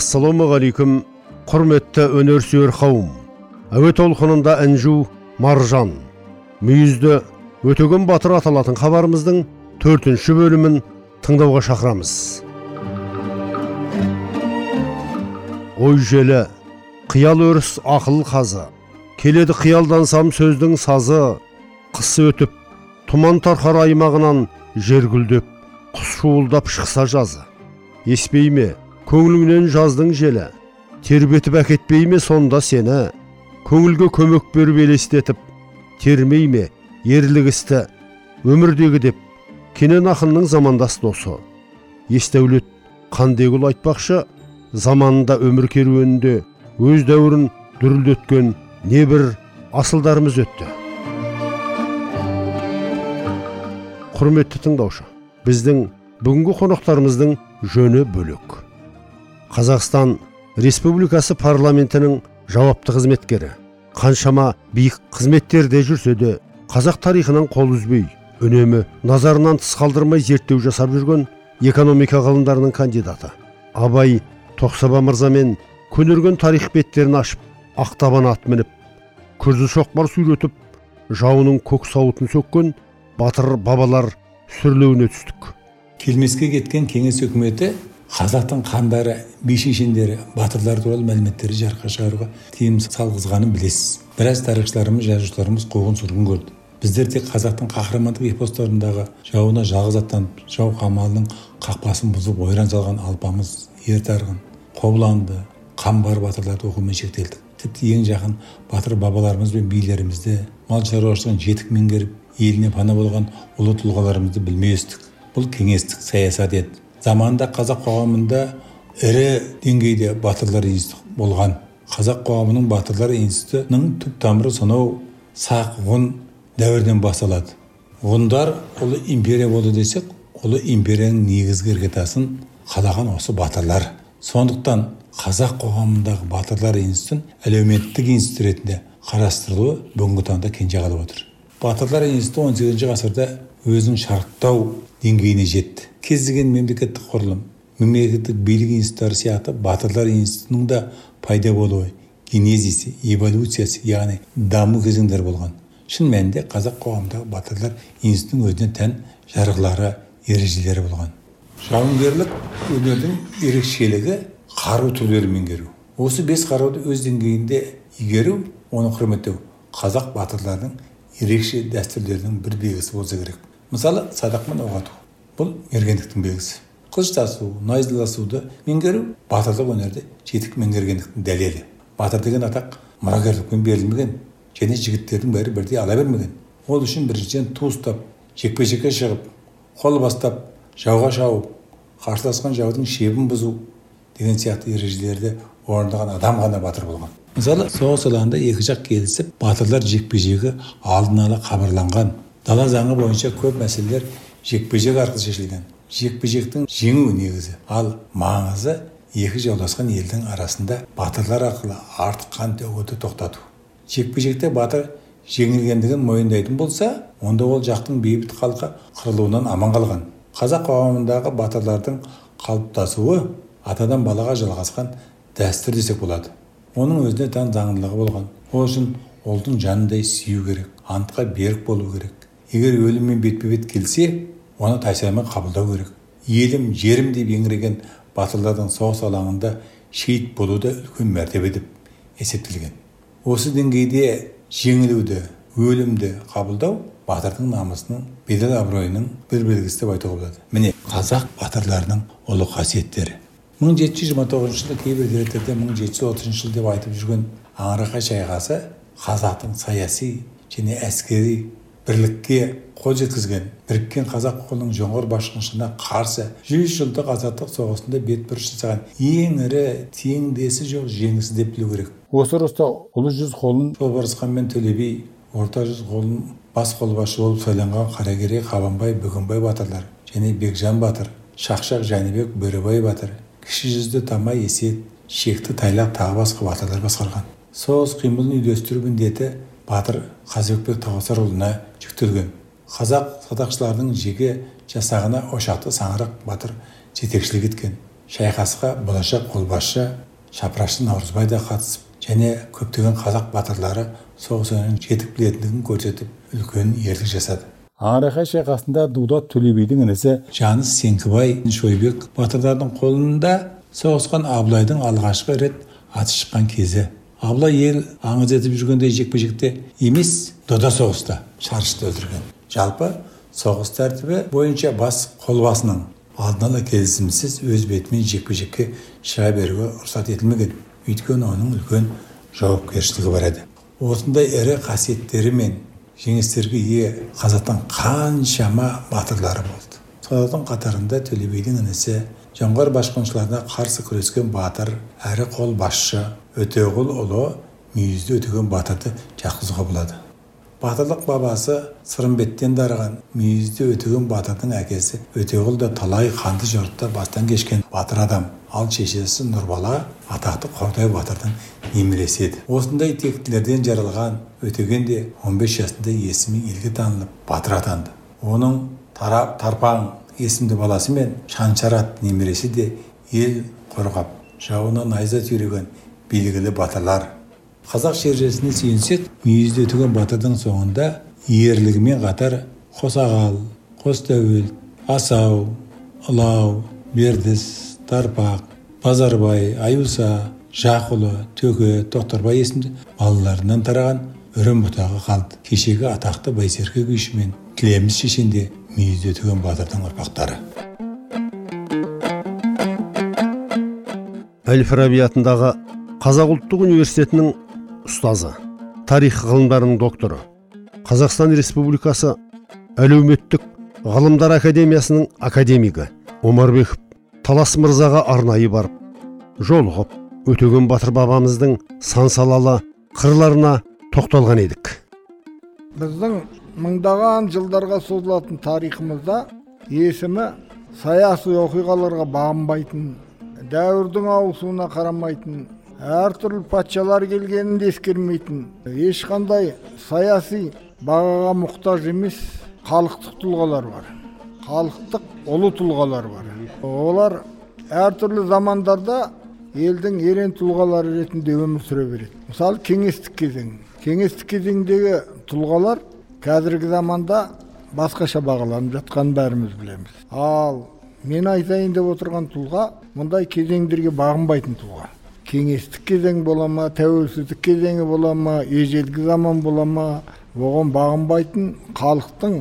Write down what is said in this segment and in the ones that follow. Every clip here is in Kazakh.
Ассалаумағалейкум құрметті өнерсүйер қауым. Әуе толқынында інжу маржан. Мүйізді өтеген батыр аталатын хабарымыздың төртінші бөлімін тыңдауға шақырамыз. Ой желі қиял өріс ақыл қазы. Келеді қиялдансам сөздің сазы қыс өтіп тұман тарқар аймағынан жер гүлдеп құс шуылдап шықса жазы. Еспей ме көңіліңнен жаздың желі тербетіп әкетпей ме сонда сені көңілге көмек беріп елестетіп термей ме ерлік істі өмірдегі деп кенен ақынның замандас досы есдәулет қандегүл айтпақшы заманында өмір керуенінде өз дәуірін дүрілдеткен небір асылдарымыз өтті құрметті тыңдаушы біздің бүгінгі қонақтарымыздың жөні бөлек қазақстан республикасы парламентінің жауапты қызметкері. Қаншама биік қызметтерде жүрсе де қазақ тарихынан қол үзбей үнемі назарынан тыс қалдырмай зерттеу жасап жүрген экономика ғылымдарының кандидаты. Абай тоқсаба мырзамен көнерген тарих беттерін ашып ақтабан ат мініп күрзі шоқпар сүйретіп жауының көк сауытын сөккен батыр бабалар сүрлеуіне түстік. Келмеске кеткен кеңес үкіметі қазақтың хандары би шешендері батырлар туралы мәліметтерді жарыққа шығаруға тыйым салғызғанын білесіз. Біраз тарихшыларымыз жазушыларымыз қуғын сүргін көрді. Біздер тек қазақтың қаһармандық эпостарындағы жауына жалғыз аттанып жау қамалының қақпасын бұзып ойран салған алпамыс ер тарғын қобыланды қамбар батырларды оқумен шектелдік. Тіпті ең жақын батыр бабаларымыз бен билерімізді мал шаруашылығын жетік меңгеріп еліне пана болған ұлы тұлғаларымызды білмей өстік. Бұл кеңестік саясат еді. Заманында қазақ қоғамында ірі деңгейде батырлар институты болған. Қазақ қоғамының батырлар институтының түп тамыры сонау сақ ғұн дәуірінен басталады. Ғұндар ұлы империя болды десек ұлы империяның негізгі іргетасын қалаған осы батырлар. Сондықтан қазақ қоғамындағы батырлар институтын әлеуметтік институт ретінде қарастырылуы бүгінгі таңда кенже қалып отыр. Батырлар институты он сегізінші ғасырда өзінің шарықтау деңгейіне жетті. Кез келген мемлекеттік құрылым мемлекеттік билік институттары сияқты батырлар институтының да пайда болуы генезисі эволюциясы яғни даму кезеңдері болған. Шын мәнінде қазақ қоғамындағы батырлар институтының өзіне тән жарғылары ережелері болған. Жауынгерлік өнердің ерекшелігі қару түрлерін меңгеру. Осы бес қаруды өз деңгейінде игеру оны құрметтеу қазақ батырларының ерекше дәстүрлерінің бір белгісі болса керек. Мысалы садақпен оқ ату бұл мергендіктің белгісі. Қылыш тасу найзаласуды меңгеру батырлық өнерді жетік меңгергендіктің дәлелі. Батыр деген атақ мұрагерлікпен берілмеген және жігіттердің бәрі бірдей ала бермеген. Ол үшін біріншіден ту ұстап жекпе жекке шығып қол бастап жауға шауып қарсыласқан жаудың шебін бұзу деген сияқты ережелерді орындаған адам ғана батыр болған. Мысалы соғыс алаңында екі жақ келісіп батырлар жекпе жегі алдын ала хабарланған дала заңы бойынша көп мәселелер жекпе жек арқылы шешілген. Жекпе жектің жеңу негізі ал маңызы екі жауласқан елдің арасында батырлар арқылы артық қан төгуді тоқтату. Жекпе жекте батыр жеңілгендігін мойындайтын болса онда ол жақтың бейбіт халқы қырылуынан аман қалған. Қазақ қоғамындағы батырлардың қалыптасуы атадан балаға жалғасқан дәстүр десек болады. Оның өзіне тән заңдылығы болған. Ол үшін ұлдың жанындай сүю керек антқа берік болу керек. Егер өліммен бетпе бет келсе оны тайсалмай қабылдау керек. Елім жерім деп еңіреген батырлардың соғыс алаңында шейіт болу да үлкен мәртебе деп есептелген. Осы деңгейде жеңілуді өлімді қабылдау батырдың намысының бедел абыройының бір белгісі деп айтуға болады. Міне қазақ батырларының ұлы қасиеттері. мың жеті жүз жиырма тоғызыншы жылы кейбір деректерде мың жеті жүз отызыншы жыл деп айтып жүрген аңырақай шайқасы қазақтың саяси және әскери бірлікке қол жеткізген біріккен қазақ қолының жоңғар башқыншылығына қарсы жүз жылдық азаттық соғысында бетбұрыс жасаған ең ірі теңдесі жоқ жеңісі деп білу керек. Осы ұрыста ұлы жүз қолын жолбарысхан мен төле би орта жүз қолын бас қолбасшы болып сайланған қаракерей қабанбай бөгенбай батырлар және бекжан батыр шақшақ жәнібек бөребай батыр кіші жүзді тамай есет шекті тайлақ тағы басқа батырлар басқарған. Соғыс қимылын үйлестіру міндеті батыр қазыбекбек тауасарұлына жүктелген. Қазақ садақшыларының жеке жасағына ошақты саңырақ батыр жетекшілік еткен. Шайқасқа болашақ қолбасшы шапырашты наурызбай да қатысып және көптеген қазақ батырлары соғыс жетік білетіндігін көрсетіп үлкен ерлік жасады. Аңырақай шайқасында дулат төле бидің інісі жаныс сеңкібай шойбек батырлардың қолында соғысқан абылайдың алғашқы рет аты шыққан кезі. Абылай ел аңыз етіп жүргенде жекпе жекте емес дода соғыста шарышты өлтірген жалпы соғыс тәртібі бойынша бас қолбасының алдын ала келісімсіз өз бетімен жекпе жекке шыға беруге рұқсат етілмеген өйткені оның үлкен жауапкершілігі бар еді осындай ірі қасиеттері мен жеңістерге ие қазақтың қаншама батырлары болды солардың қатарында төле бидің інісі жоңғар башқыншыларына қарсы күрескен батыр әрі қолбасшы өтеғұл ұлы мүйізді өтеген батырды жатқызуға болады батырлық бабасы сырымбеттен дарыған мүйізді өтеген батырдың әкесі өтеғұл да талай қанды жорықта бастан кешкен батыр адам ал шешесі нұрбала атақты қордай батырдың немересі еді осындай тектілерден жаралған өтеген де 15 жасында есімі елге танылып батыр атанды оның тарпаң есімді баласы мен шаншарат немересі де ел қорғап жауына найза түйреген белгілі батырлар. Қазақ шежіресіне сүйенсек мүйізді өтеген батырдың соңында ерлігімен қатар қосағал қостәуел асау ылау бердіс тарпақ базарбай аюса жақұлы төке тоқтарбай есімді балаларынан тараған үрім бұтағы қалды кешегі атақты байсерке күйші мен тілеміс шешен де мүйізді өтеген батырдың ұрпақтары. Әл фараби атындағы қазақ ұлттық университетінің ұстазы тарих ғылымдарының докторы қазақстан республикасы әлеуметтік ғылымдар академиясының академигі омарбеков талас мырзаға арнайы барып жолығып өтеген батыр бабамыздың сан салалы қырларына тоқталған едік. Біздің мыңдаған жылдарға созылатын тарихымызда есімі саяси оқиғаларға бағынбайтын дәуірдің ауысуына қарамайтын әртүрлі патшалар келгенін де ескермейтін. Ешқандай саяси бағаға мұқтаж емес халықтық тұлғалар бар. Халықтық ұлы тұлғалар бар. Олар әртүрлі замандарда елдің ерен тұлғалары ретінде өмір сүре береді. Мысалы кеңестік кезең. Кеңестік кезеңдегі тұлғалар қазіргі заманда басқаша бағаланып жатқанын бәріміз білеміз. Ал мен айтайын деп отырған тұлға мұндай кезеңдерге бағынбайтын тұлға. Кеңестік кезең бола ма тәуелсіздік кезеңі бола ма ежелгі заман бола ма оған бағынбайтын халықтың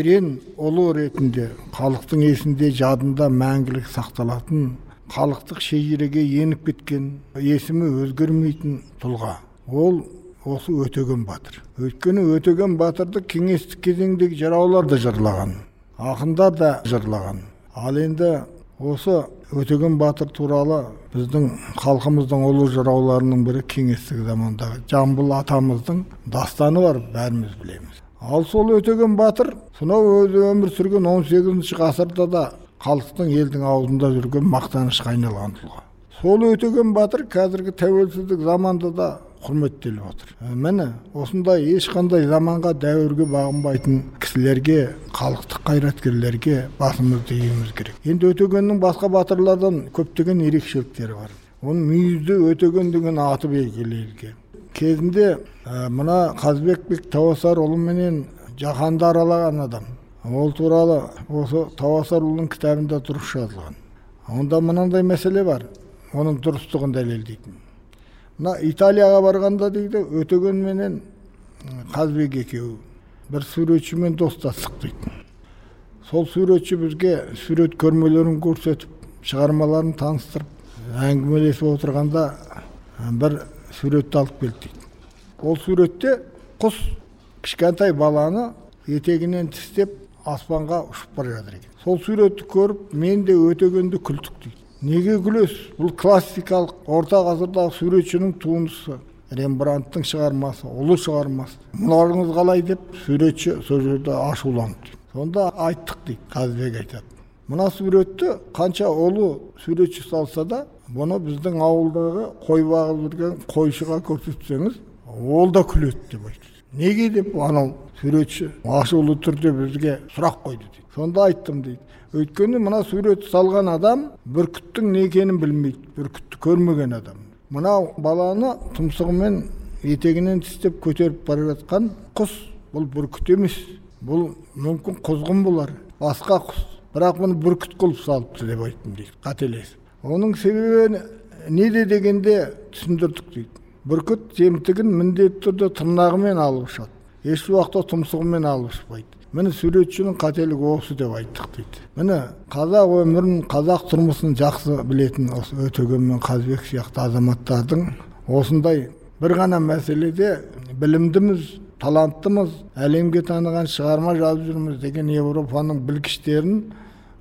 ерен ұлы ретінде халықтың есінде жадында мәңгілік сақталатын халықтық шежіреге еніп кеткен есімі өзгермейтін тұлға. Ол осы өтеген батыр. Өйткені өтеген батырды кеңестік кезеңдегі жыраулар да жырлаған ақындар да жырлаған. Ал енді осы өтеген батыр туралы біздің халқымыздың ұлы жырауларының бірі кеңестік замандағы жамбыл атамыздың дастаны бар бәріміз білеміз. Ал сол өтеген батыр сонау өзі өмір сүрген 18 ғасырда да халықтың елдің аузында жүрген мақтанышқа айналған тұлға. Сол өтеген батыр қазіргі тәуелсіздік заманда да құрметтеліп отыр. Міне осындай ешқандай заманға дәуірге бағынбайтын кісілерге халықтық қайраткерлерге басымызды июіміз керек. Енді өтегеннің басқа батырлардан көптеген ерекшеліктері бар. Оның мүйізді өтеген деген аты белгілі елге кезінде ә, мына қазбек тауасарұлыменен жаһанды аралаған адам. Ол туралы осы тауасарұлының кітабында дұрыс жазылған. Онда мынандай мәселе бар. Оның дұрыстығын дәлелдейтін. Мына италияға барғанда дейді өтеген менен қазбек екеуі. бір суретшімен достастық дейді. Сол суретші бізге сурет көрмелерін көрсетіп шығармаларын таныстырып әңгімелесіп отырғанда бір суретті алып келді дейді. Ол суретте құс кішкентай баланы етегінен тістеп аспанға ұшып бара жатыр екен. Сол суретті көріп мен де өтегенді күлдік дейді. Неге күлесіз? Бұл классикалық орта ғасырдағы суретшінің туындысы. Рембрандттың шығармасы ұлы шығармасы. Мыналарыңыз қалай деп суретші сол жерде ашуланды сонда айттық дейді қазыбек айтады. Мына суретті қанша ұлы суретші салса да бұны біздің ауылдағы қой бағып жүрген қойшыға көрсетсеңіз ол да күледі деп айтты. Неге деп анау суретші ашулы түрде бізге сұрақ қойды дейді сонда айттым дейді өйткені мына суретті салған адам бүркіттің не екенін білмейді бүркітті көрмеген адам. Мынау баланы тұмсығымен етегінен тістеп көтеріп бара жатқан құс бұл бүркіт емес. Бұл мүмкін құзғын болар басқа құс. Бірақ бұны бүркіт қылып салыпты деп айттым дейді қателесіп оның себебі неде дегенде түсіндірдік дейді. Бүркіт жемтігін міндетті түрде тырнағымен алып ұшады. Еш уақытта тұмсығымен алып ұшпайды. Міне суретшінің қателігі осы деп айттық дейді міне қазақ өмірін қазақ тұрмысын жақсы білетін осы өтеген мен қазыбек сияқты азаматтардың осындай бір ғана мәселеде білімдіміз таланттымыз әлемге таныған шығарма жазып жүрміз деген еуропаның білгіштерін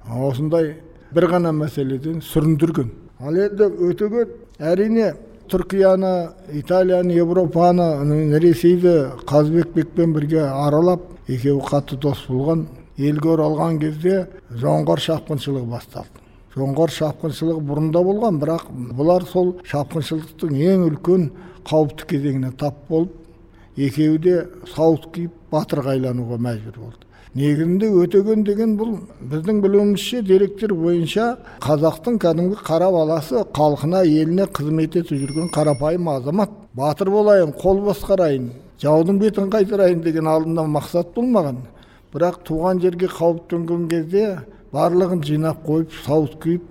осындай бір ғана мәселеден сүріндірген. Ал енді өтеген әрине түркияны италияны еуропаны ресейді қазыбек бекпен бірге аралап екеуі қатты дос болған елге оралған кезде жоңғар шапқыншылығы басталды жоңғар шапқыншылығы бұрында болған бірақ бұлар сол шапқыншылықтың ең үлкен қауіпті кезеңіне тап болып екеуі де сауыт киіп батырға айлануға мәжбүр болды негізінде өтеген деген бұл біздің білуімізше деректер бойынша қазақтың кәдімгі қара баласы халқына еліне қызмет етіп жүрген қарапайым азамат. Батыр болайын қол басқарайын жаудың бетін қайтарайын деген алдында мақсат болмаған. Бірақ туған жерге қауіп төнген кезде барлығын жинап қойып сауыт киіп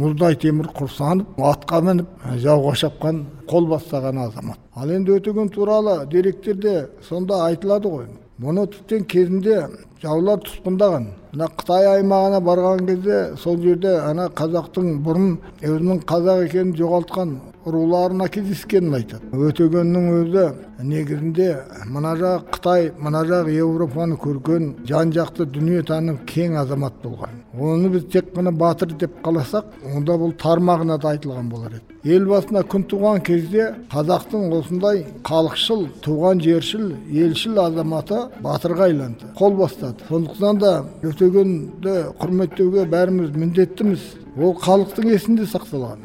мұздай темір құрсанып атқа мініп жауға шапқан қол бастаған азамат. Ал енді өтеген туралы деректерде сонда айтылады ғой. Мұны тіптен кезінде жаулар тұтқындаған. Мына қытай аймағына барған кезде сол жерде ана қазақтың бұрын өзінің қазақ екенін жоғалтқан руларына кездескенін айтады. Өтегеннің өзі негізінде мына жақ қытай мына жақ еуропаны көрген жан жақты дүние танып кең азамат болған. Оны біз тек қана батыр деп қаласақ онда бұл тар мағынада айтылған болар еді. Ел басына күн туған кезде қазақтың осындай халықшыл туған жершіл елшіл азаматы батырға айланды қол бастады сондықтан да өтегенді құрметтеуге бәріміз міндеттіміз. Ол халықтың есінде сақталған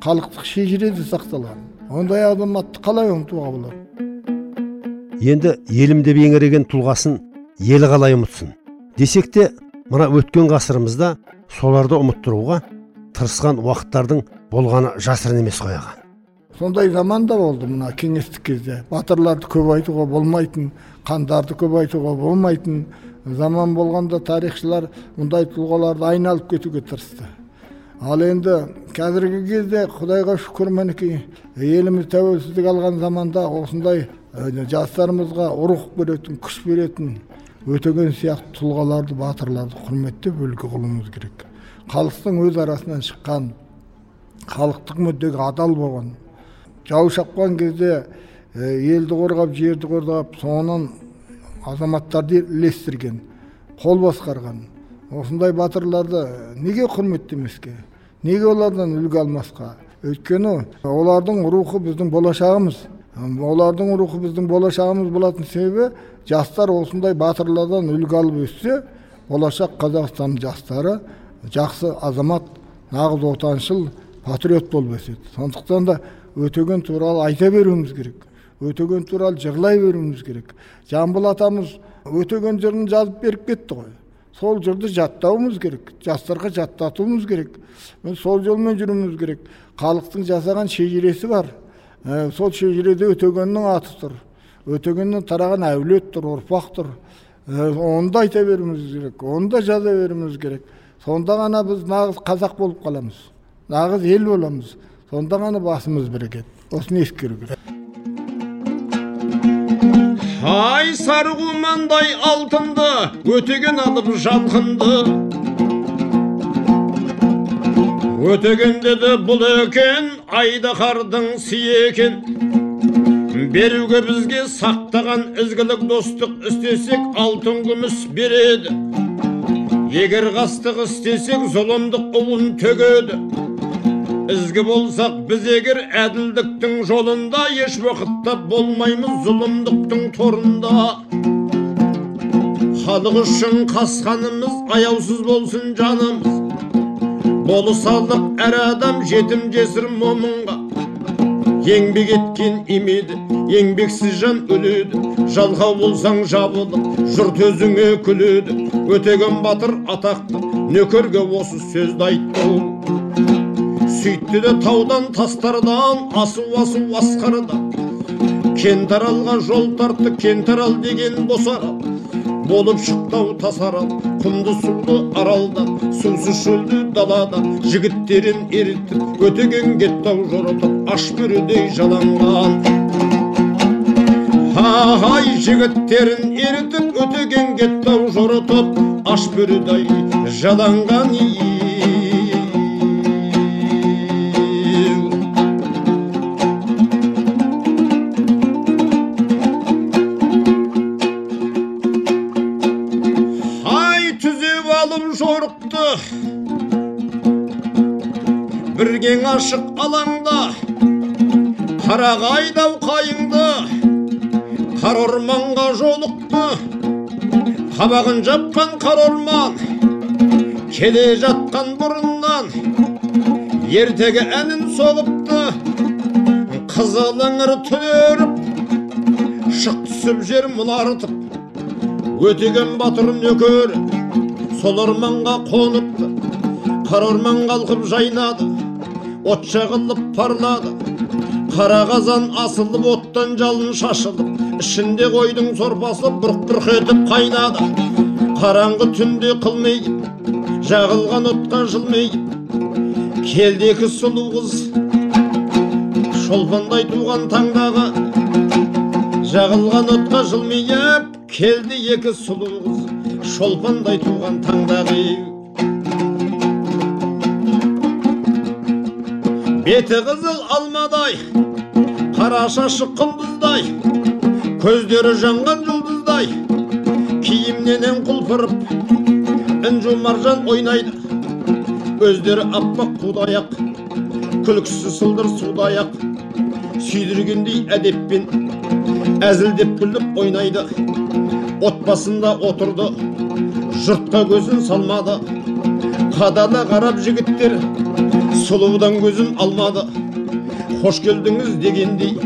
халықтық шежіреде сақталған. Ондай азаматты қалай ұмытуға болады? Енді елім деп еңіреген тұлғасын ел қалай ұмытсын? Десек те мына өткен ғасырымызда соларды ұмыттыруға тырысқан уақыттардың болғаны жасырын емес қой аға. Сондай заман да болды мына кеңестік кезде. Батырларды көп айтуға болмайтын қандарды көп айтуға болмайтын заман болғанда тарихшылар мұндай тұлғаларды айналып кетуге тырысты ал енді қазіргі кезде құдайға шүкір мінекей еліміз тәуелсіздік алған заманда осындай жастарымызға рух беретін күш беретін өтеген сияқты тұлғаларды батырларды құрметтеп үлгі қылуымыз керек халықтың өз арасынан шыққан халықтық мүддеге адал болған жау шапқан кезде елді қорғап жерді қорғап соңынан азаматтарды ілестірген қол басқарған осындай батырларды неге құрметтемеске неге олардан үлгі алмасқа? Өйткені олардың рухы біздің болашағымыз. Олардың рухы біздің болашағымыз болатын себебі жастар осындай батырлардан үлгі алып өссе болашақ қазақстан жастары жақсы азамат нағыз отаншыл патриот болып өседі. Сондықтан да өтеген туралы айта беруіміз керек. Өтеген туралы жырлай беруіміз керек. Жамбыл атамыз өтеген жырын жазып беріп кетті ғой. Сол жырды жаттауымыз керек жастарға жаттатуымыз керек. Сол жолмен жүруіміз керек. Халықтың жасаған шежіресі бар. Ә, сол шежіреде өтегеннің аты тұр. Өтегеннен тараған әулет тұр ұрпақ тұр. Ә, оны да айта беруіміз керек оны да жаза беруіміз керек. Сонда ғана біз нағыз қазақ болып қаламыз. Нағыз ел боламыз. Сонда ғана басымыз бірігеді. Осыны ескеру керек. Ай сарғумандай алтынды өтеген алып жалқынды өтеген деді бұл екен айдаһардың сыйы екен. Беруге бізге сақтаған ізгілік достық істесек алтын күміс береді. Егер қастық істесек зұлымдық ұлын төгеді. Ізгі болсақ біз егер әділдіктің жолында еш уақытта болмаймыз зұлымдықтың торында халық үшін қасқанымыз аяусыз болсын жанымыз болысалық әр адам жетім жесір момынға еңбек еткен емеді еңбексіз жан өледі жалқау болсаң жабылып жұрт өзіңе күледі өтеген батыр атақты нөкерге осы сөзді айтты сөйтті де таудан тастардан асу асу асқарда кентаралға жол тартты кентарал деген босарал болып шықтау тасарал құмды сулы аралдан сусыз шөлді далада жігіттерін ерітіп өтеген кеттау жорытып аш бөрідей жаланған ай жігіттерін ерітіп өтеген кеттау жорытып аш бөрідей жаланған ай ашық алаңда. Қарағайдау қайыңды. Қара орманға жолықты. Қабағын жапқан қара орман. Келе жатқан бұрыннан. Ертегі әнін соғыпты. Қызыл іңір шық түсіп жер мұнартып өтеген батыр нөкер. Сол орманға қоныпты қара орман қалқып жайнады. От жағылып парлады. Қара қазан асылып оттан жалын шашылып ішінде қойдың сорпасы бұрқ бұрқ етіп қайнады. Қараңғы түнде қылмиып жағылған отқа жылмиып келді екі сұлу қыз шолпандай туған таңдағы. Жағылған отқа жылмиып келді екі сұлу қыз шолпандай туған таңдағы. Беті қызыл алмадай қара шашы құндыздай көздері жанған жұлдыздай. Киімненен құлпырып інжу маржан ойнайды. Өздері аппақ қудаяқ күлкісі сылдыр судаяқ сүйдіргендей әдеппен әзілдеп күліп ойнайды. Отбасында отырды жұртқа көзін салмады. Қадала қарап жігіттер сұлудан көзін алмады қош келдіңіз дегендей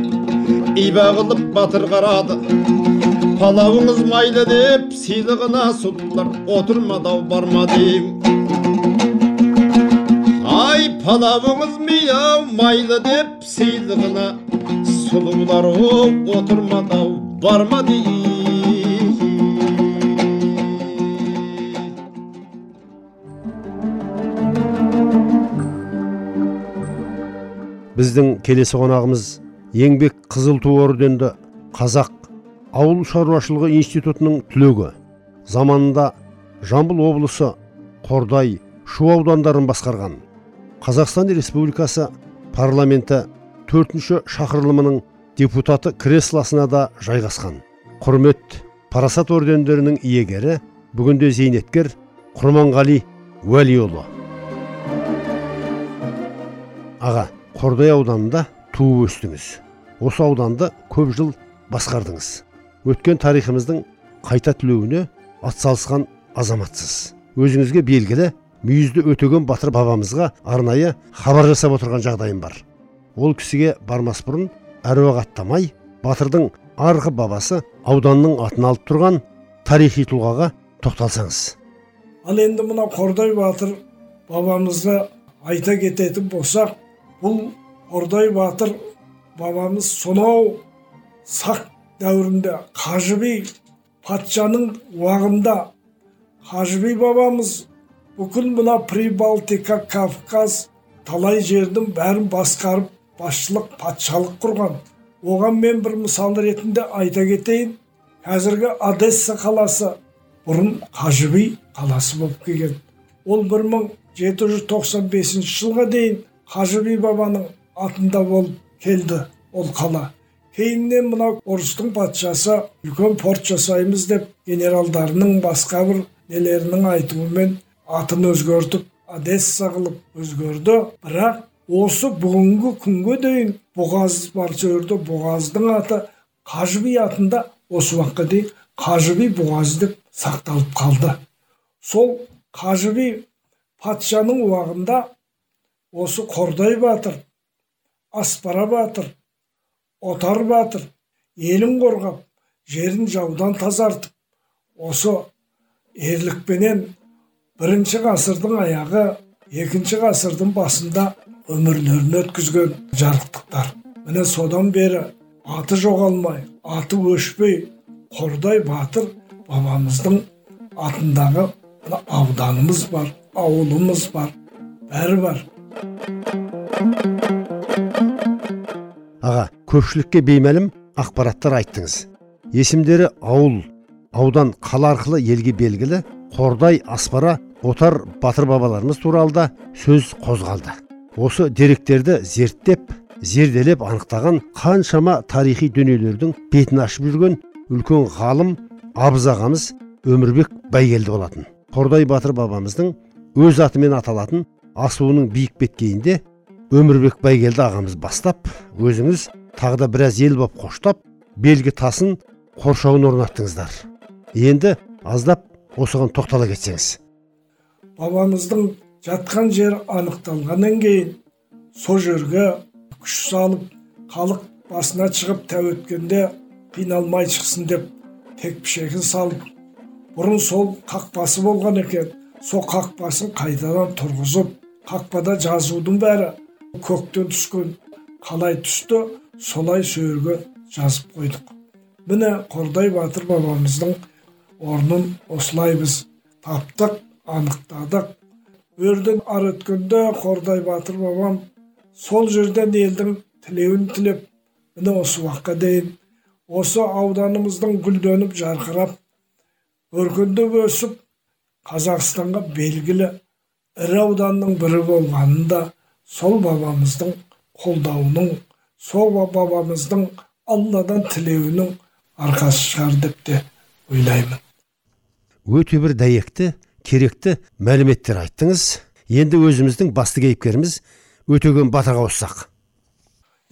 иба қылып батыр қарады палауыңыз майлы деп сыйлығына сұлулар отырмады ау барма ай палауыңыз мияу майлы деп сыйлығына сұлулар оу отырмады ау барма дейм біздің келесі қонағымыз еңбек қызыл ту орденді қазақ ауыл шаруашылығы институтының түлегі. Заманында жамбыл облысы қордай шу аудандарын басқарған. Қазақстан республикасы парламенті төртінші шақырылымының депутаты креслосына да жайғасқан. Құрмет парасат ордендерінің иегері бүгінде зейнеткер құрманғали уәлиұлы. Аға қордай ауданында туып өстіңіз. Осы ауданды көп жыл басқардыңыз. Өткен тарихымыздың қайта түлеуіне атсалысқан азаматсыз. Өзіңізге белгілі мүйізді өтеген батыр бабамызға арнайы хабар жасап отырған жағдайым бар. Ол кісіге бармас бұрын әруақ аттамай батырдың арғы бабасы ауданның атын алып тұрған тарихи тұлғаға тоқталсаңыз. Ал енді мына қордай батыр бабамызды айта кететін болсақ бұл қордай батыр бабамыз сонау сақ дәуірінде қажы би патшаның уағында қажы би бабамыз бүкіл мына прибалтика кавказ талай жердің бәрін басқарып басшылық патшалық құрған оған мен бір мысал ретінде айта кетейін қазіргі одесса қаласы бұрын қажы би қаласы болып келген ол 1795 жылға дейін қажы би бабаның атында болып келді ол қала. Кейіннен мынау орыстың патшасы үлкен порт жасаймыз деп генералдарының басқа бір нелерінің айтуымен атын өзгертіп одесса қылып өзгерді. Бірақ осы бүгінгі күнге дейін бұғаз бар жерде бұғаздың аты қажы би атында осы уақытқа дейін қажы би бұғаз деп сақталып қалды. Сол қажы би патшаның уағында осы қордай батыр аспара батыр отар батыр елін қорғап жерін жаудан тазартып осы ерлікпенен бірінші ғасырдың аяғы екінші ғасырдың басында өмірлерін өткізген жарықтықтар. Міне содан бері аты жоғалмай аты өшпей қордай батыр бабамыздың атындағы ауданымыз бар ауылымыз бар бәрі бар. Аға көпшілікке беймәлім ақпараттар айттыңыз. Есімдері ауыл. Аудан қала арқылы елге белгілі қордай аспара отар батыр бабаларымыз туралы да сөз қозғалды. Осы деректерді зерттеп зерделеп анықтаған қаншама тарихи дүниелердің бетін ашып жүрген үлкен ғалым абыз ағамыз өмірбек байгелді болатын. Қордай батыр бабамыздың өз атымен аталатын асуының биік беткейінде өмірбек байгелді ағамыз бастап өзіңіз тағы да біраз ел боп қоштап белгі тасын қоршауын орнаттыңыздар. Енді аздап осыған тоқтала кетсеңіз. Бабамыздың жатқан жері анықталғаннан кейін сол жерге күш салып халық басына шығып тәу өткенде қиналмай шықсын деп текпішегін салып бұрын сол қақпасы болған екен сол қақпасын қайтадан тұрғызып қақпада жазудың бәрі көктен түскен қалай түсті солай сөйерге жазып қойдық міне қордай батыр бабамыздың орнын осылай біз таптық анықтадық өрден ары өткенде қордай батыр бабам сол жерден елдің тілеуін тілеп міне осы уақытқа дейін осы ауданымыздың гүлденіп жарқырап өркендеп өсіп қазақстанға белгілі ірі ауданның бірі болғанын да сол бабамыздың қолдауының сол бабамыздың алладан тілеуінің арқасы шығар деп те ойлаймын. Өте бір дәйекті керекті мәліметтер айттыңыз. Енді өзіміздің басты кейіпкеріміз өтеген батырға ауыссақ.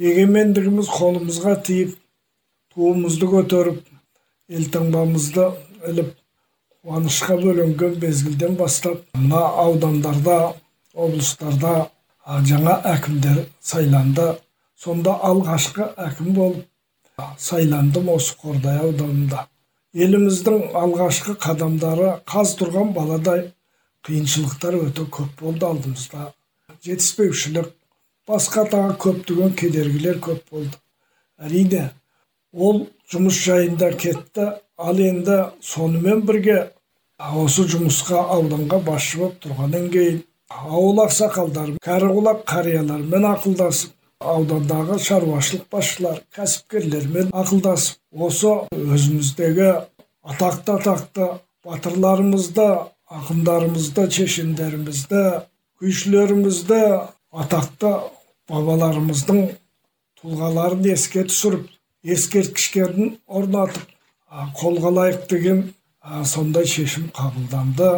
Егемендігіміз қолымызға тиіп туымызды көтеріп елтаңбамызды іліп қуанышқа бөленген мезгілден бастап мына аудандарда облыстарда жаңа әкімдер сайланды. Сонда алғашқы әкім болып сайландым осы қордай ауданында. Еліміздің алғашқы қадамдары қаз тұрған баладай қиыншылықтар өте көп болды алдымызда. Жетіспеушілік басқа тағы көптеген кедергілер көп болды. Әрине ол жұмыс жайында кетті ал енді сонымен бірге осы жұмысқа ауданға басшы болып тұрғаннан кейін ауыл ақсақалдары кәрі құлақ қариялармен ақылдасып аудандағы шаруашылық басшылар кәсіпкерлермен ақылдасып осы өзіміздегі атақты атақты батырларымызды ақындарымызды шешендерімізді күйшілерімізді атақты бабаларымыздың тұлғаларын еске түсіріп ескерткіштерін орнатып қолға лайық деген сондай шешім қабылданды.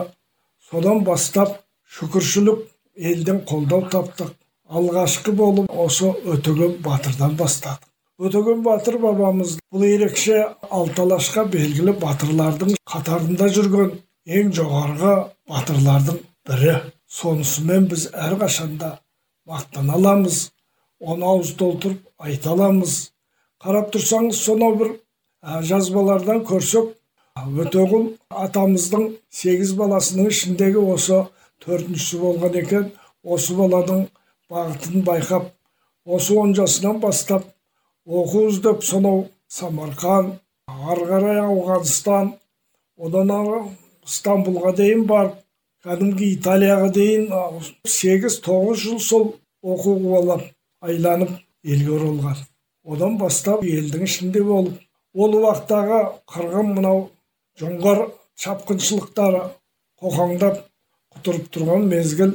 Содан бастап шүкіршілік елден қолдау таптық. Алғашқы болып осы өтеген батырдан бастадық. Өтеген батыр бабамыз бұл ерекше алталашқа белгілі батырлардың қатарында жүрген ең жоғарғы батырлардың бірі. Сонысымен біз әрқашанда мақтана аламыз оны ауыз толтырып айта аламыз. Қарап тұрсаңыз сонау бір жазбалардан көрсек өтеғұл атамыздың сегіз баласының ішіндегі осы төртіншісі болған екен. Осы баланың бағытын байқап осы он жасынан бастап оқу іздеп сонау самарқан ары қарай ауғанстан одан ары стамбулға дейін барып кәдімгі италияға дейін сегіз тоғыз жыл сол оқу қуалап айланып елге оралған. Одан бастап елдің ішінде болып ол уақыттағы қырғын мынау жоңғар шапқыншылықтары қоқаңдап құтырып тұрған мезгіл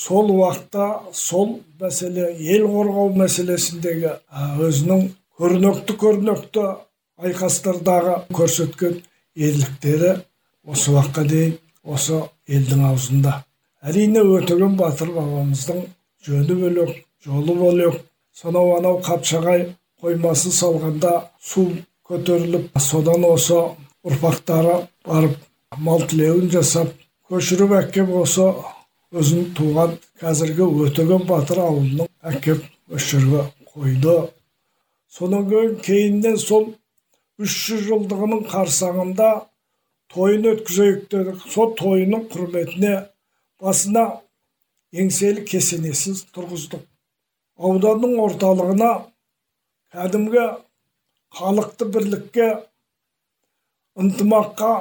сол уақытта сол мәселе ел қорғау мәселесіндегі өзінің көрнекті көрнекті айқастардағы көрсеткен ерліктері осы уақытқа дейін осы елдің аузында. Әрине өтеген батыр бабамыздың жөні бөлек жолы бөлек сонау анау қапшағай қоймасы салғанда су көтеріліп содан осы ұрпақтары барып мал тілеуін жасап көшіріп әкеп осы өзінің туған қазіргі өтеген батыр ауылының әкеп осы жерге қойды содан кейін кейіннен сол үш жүз жылдығының қарсаңында тойын өткізейік дедік сол тойының құрметіне басына еңселі кесенесін тұрғыздық ауданның орталығына кәдімгі халықты бірлікке ынтымаққа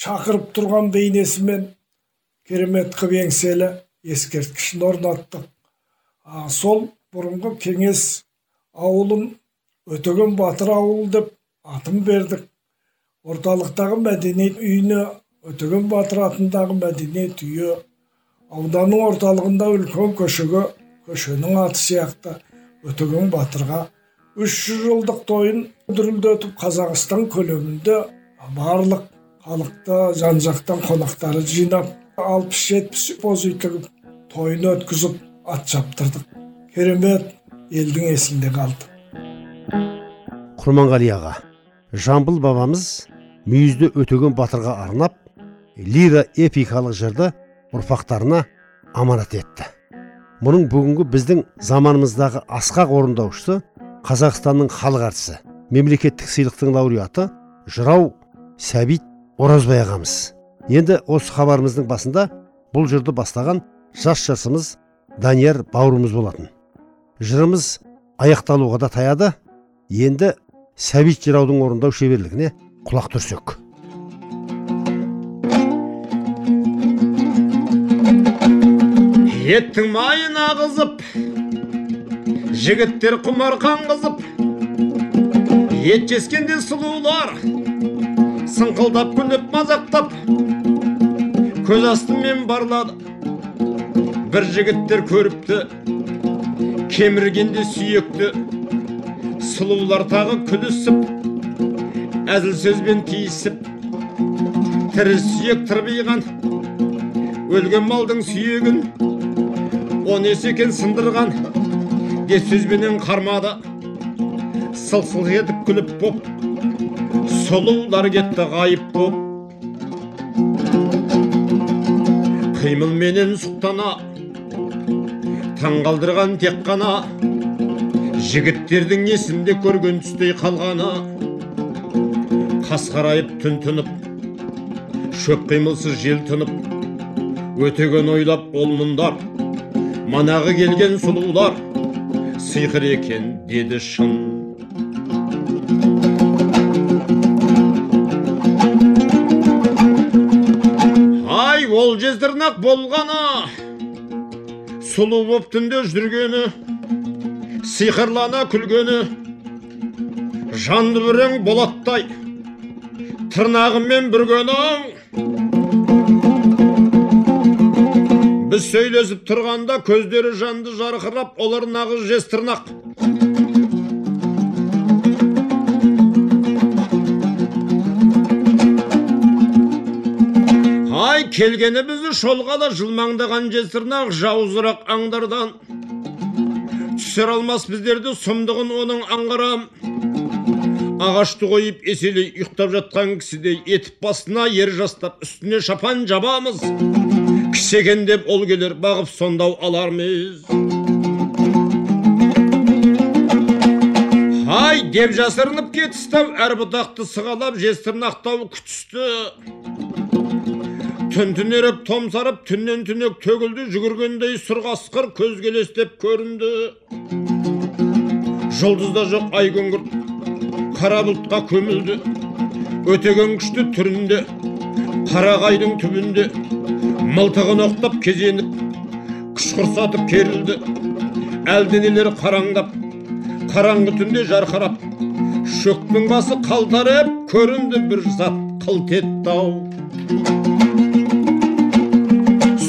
шақырып тұрған бейнесімен керемет қып еңселі ескерткішін орнаттық. Сол бұрынғы кеңес ауылын өтеген батыр ауыл деп атын бердік. Орталықтағы мәдениет үйіне өтеген батыр атындағы мәдениет үйі ауданның орталығында үлкен көшеге көшенің аты сияқты өтеген батырға үш жылдық тойын дүрілдетіп қазақстан көлемінде барлық халықты жан жақтан қонақтары жинап алпыс жетпіс үй тігіп тойын өткізіп ат шаптырдық керемет елдің есінде қалды. Құрманғали аға жамбыл бабамыз мүйізді өтеген батырға арнап лира эпикалық жырды ұрпақтарына аманат етті. Мұның бүгінгі біздің заманымыздағы асқақ орындаушысы қазақстанның халық әртісі мемлекеттік сыйлықтың лауреаты жырау сәбит оразбай ағамыз. Енді осы хабарымыздың басында бұл жырды бастаған жас жасымыз данияр бауырымыз болатын. Жырымыз аяқталуға да таяды. Енді сәбит жыраудың орындау шеберлігіне құлақ түрсек. Еттің майын ағызып жігіттер құмар қанғызып ет жескенде сұлулар сыңқылдап күліп мазақтап көз астымен барлады. бір жігіттер көріпті кеміргенде сүйекті. сұлулар тағы күлісіп әзіл сөзбен тиісіп тірі сүйек тырбиған өлген малдың сүйегін он есе екен сындырған. Деп сөзбенен қармады. Сылқ етіп күліп боп сұлулар кетті ғайып боп. Қимылменен сұқтана таңғалдырған тек қана жігіттердің есінде көрген түстей қалғаны. Қас қарайып түн тынып шөп қимылсыз жел тынып өтеген ойлап ол мұндар. Манағы келген сұлулар сиқыр екен деді шын. Ай ол жезтырнақ болғаны. Сұлу боп түнде жүргені сиқырлана күлгені. Жанды бүрең болаттай тырнағымен бүргенің. Біз сөйлесіп тұрғанда көздері жанды жарқырап олар нағыз жез ай келгені бізді шолғалы жылмаңдаған жез тырнақ жауызырақ аңдардан. Түсер алмас біздерді сұмдығын оның аңғарам. Ағашты қойып еселей ұйықтап жатқан кісідей етіп басына ер жастап үстіне шапан жабамыз. Кісі екен деп ол келер бағып сондау алармыз. Ай деп жасырынып кетістау әр бұтақты сығалап жез тырнақтау күтісті. Түн түнеріп томсарып түннен түнек төгілді жүгіргендей сұр қасқыр көзге елестеп көрінді. Жұлдызда жоқ ай күңгірт қара бұлтқа көмілді өтеген күшті түрінде қарағайдың түбінде мылтығын оқтап кезеніп күш құрсатып керілді әлденелер қараңдап қараңғы түнде жарқырап шөктің басы қалтарып көрінді бір зат қылт етті ау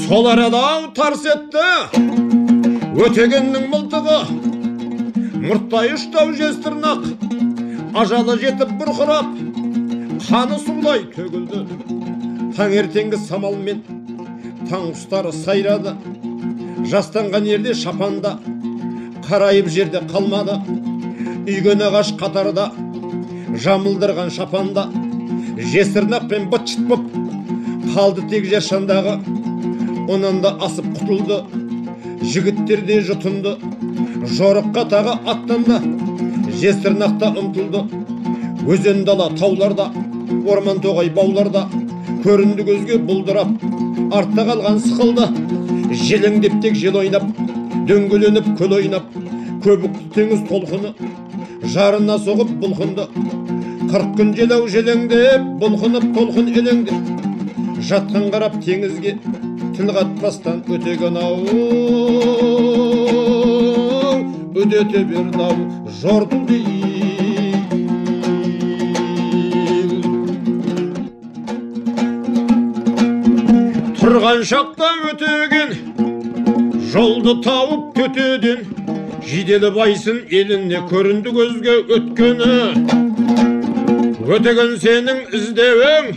сол арада ау тарс етті өтегеннің мылтығы мұрттай ұштау жезтырнақ ажалы жетіп бұрқырап қаны сулай төгілді. Таңертеңгі самалмен таң құстары сайрады. Жастанған ерде шапанда қарайып жерде қалмады. Үйген ағаш қатарда жамылдырған шапанда жесірнақпен быт шыт боп қалды тек жершандағы онан да асып құтылды. Жігіттер де жұтынды жорыққа тағы аттанды. Жесірнақта ұмтылды. Өзен дала тауларда орман тоғай бауларда. Көрінді көзге бұлдырап артта қалған сықылды. Желеңдеп тек жел ойнап дөңгеленіп көл ойнап көбікті теңіз толқыны. Жарына соғып бұлқынды. Қырық күн желау желеңдеп бұлқынып толқын елеңдеп жатқан қарап теңізге тіл қатпастан өтеген ау. Үдете берді ау. Жорту тұрған шақта өтеген жолды тауып төтеден жиделі байсын еліне көрінді көзге өткені өтеген сенің іздеуің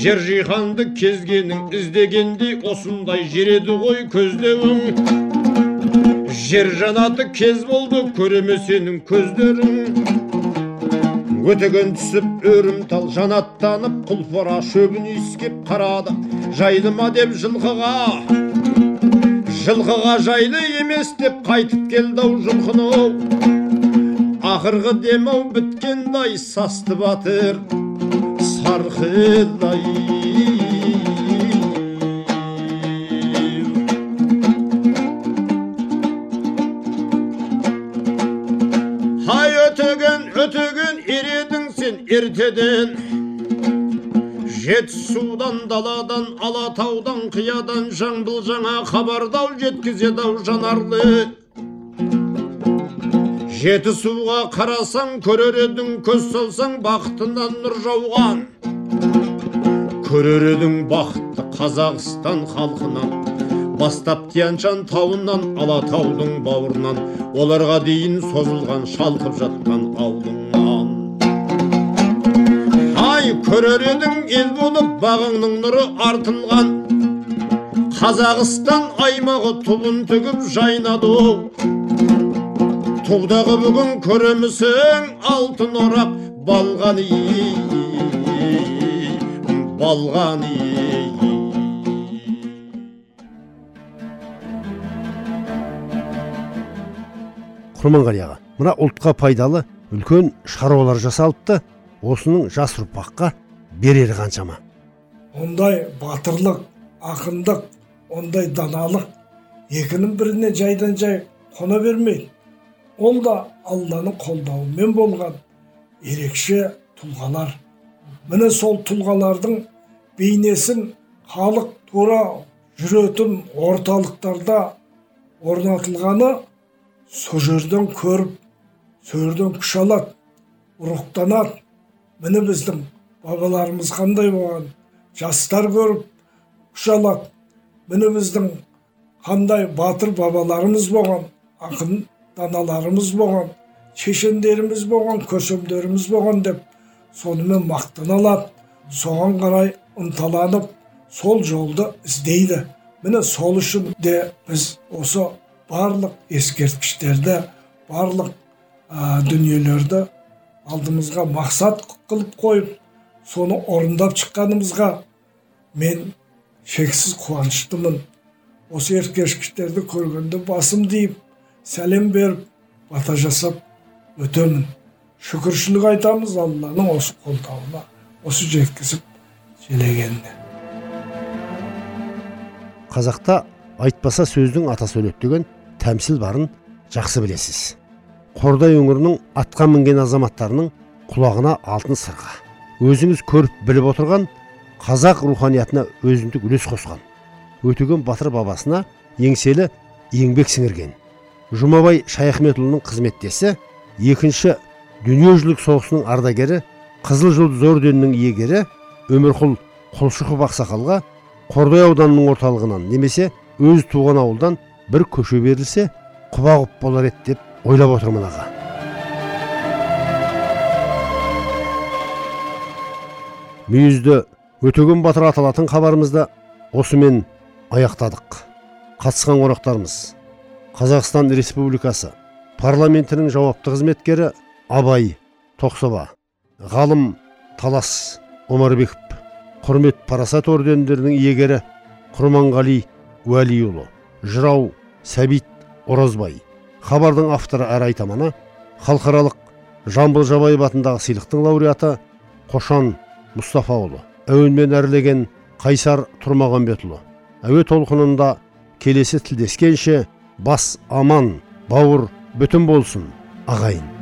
жер жиһанды кезгенің іздегендей осындай жер еді ғой көздеуің жер жанаты кез болды көреме сенің көздерің. Өтеген түсіп өрім тал жанаттанып құлпыра шөбін иіскеп қарады. Жайлы ма деп жылқыға? Жылқыға жайлы емес деп қайтып келді ау жылқыны ақырғы демау біткендай састы батыр сарқылдай. Erteden Жетісудан даладан алатаудан қиядан жаңбыл жаңа хабардау жеткізеді ау жанарлы жетісуға қарасаң көрер едің көз салсаң бақытынан нұр жауған көрер едің бақытты қазақстан халқынан бастап тияншан тауынан алатаудың бауырынан оларға дейін созылған шалқып жатқан аулыңнан көрер едің ел болып бағыңның нұры артылған. Қазақстан аймағы туын тігіп жайнады тудағы бүгін көремісің алтын орақ балған балған құрманғали аға мына ұлтқа пайдалы үлкен шаруалар жасалыпты. Осының жас ұрпаққа берері қаншама. Ондай батырлық ақындық ондай даналық екінің біріне жайдан жай қона бермейді. Ол да алланың қолдауымен болған ерекше тұлғалар. Міне сол тұлғалардың бейнесін халық тура жүретін орталықтарда орнатылғаны сол жерден көріп сол жерден күш алады рухтанады. Міне біздің бабаларымыз қандай болған? Жастар көріп күш алады міне біздің қандай батыр бабаларымыз болған ақын даналарымыз болған шешендеріміз болған көсемдеріміз болған деп сонымен мақтана алады. Соған қарай ынталанып сол жолды іздейді. Міне сол үшін де біз осы барлық ескерткіштерді барлық ә, дүниелерді алдымызға мақсат қылып қойып соны орындап шыққанымызға мен шексіз қуаныштымын. Осы ескерткіштерді көргенде басым дейіп сәлем беріп бата жасап өтемін. Шүкіршілік айтамыз алланың осы қолдауына осы жеткізіп желегеніне. Қазақта айтпаса сөздің атасы өледі деген тәмсіл барын жақсы білесіз. Қордай өңірінің атқа мінген азаматтарының құлағына алтын сырға. Өзіңіз көріп біліп отырған қазақ руханиятына өзіндік үлес қосқан. Өтеген батыр бабасына еңселі еңбек сіңірген. Жұмабай шаяхметұлының қызметтесі екінші дүниежүзілік соғысының ардагері қызыл жұлдыз орденінің иегері өмірқұл құлшықов ақсақалға қордай ауданының орталығынан немесе өз туған ауылдан бір көше берілсе құба болар еді деп ойлап отырмын аға. Мүйізді өтеген батыр аталатын хабарымызды осымен аяқтадық. Қатысқан қонақтарымыз қазақстан республикасы парламентінің жауапты қызметкері абай тоқсоба ғалым талас омарбеков құрмет парасат ордендерінің иегері құрманғали уәлиұлы жырау сәбит оразбай хабардың авторы әрі айтаманы халықаралық жамбыл жабаев атындағы сыйлықтың лауреаты қошан мұстафаұлы әуенмен әрлеген қайсар тұрмағанбетұлы әуе толқынында келесі тілдескенше бас аман бауыр бүтін болсын ағайын.